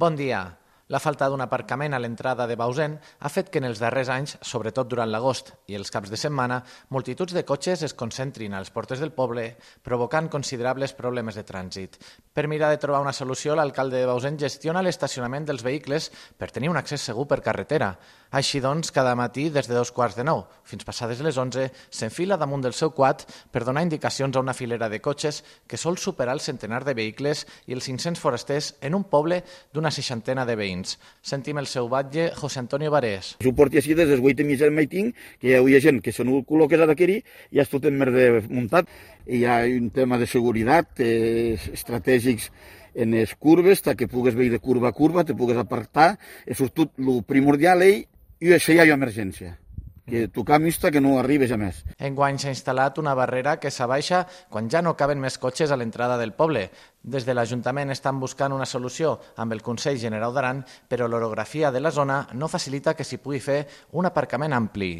Bon dia. La falta d'un aparcament a l'entrada de Bausen ha fet que en els darrers anys, sobretot durant l'agost i els caps de setmana, multituds de cotxes es concentrin a les portes del poble, provocant considerables problemes de trànsit. Per mirar de trobar una solució, l'alcalde de Bausen gestiona l'estacionament dels vehicles per tenir un accés segur per carretera. Així doncs, cada matí, des de dos quarts de nou fins passades les 11, s'enfila damunt del seu quad per donar indicacions a una filera de cotxes que sol superar el centenar de vehicles i els 500 forasters en un poble d'una seixantena de veïns veïns. Sentim el seu batlle, José Antonio Varés. Ho porti així des les 8 i mitja del matí, que hi ha gent que se no col·loques d'aquí i ja és tot en merde muntat. Hi ha un tema de seguretat, eh, estratègics en les curves, que pugues veure de curva a curva, te pugues apartar, és tot el primordial i això ja hi ha emergència que tu camis que no arribes a més. Enguany s'ha instal·lat una barrera que s'abaixa quan ja no caben més cotxes a l'entrada del poble. Des de l'Ajuntament estan buscant una solució amb el Consell General d'Aran, però l'orografia de la zona no facilita que s'hi pugui fer un aparcament ampli.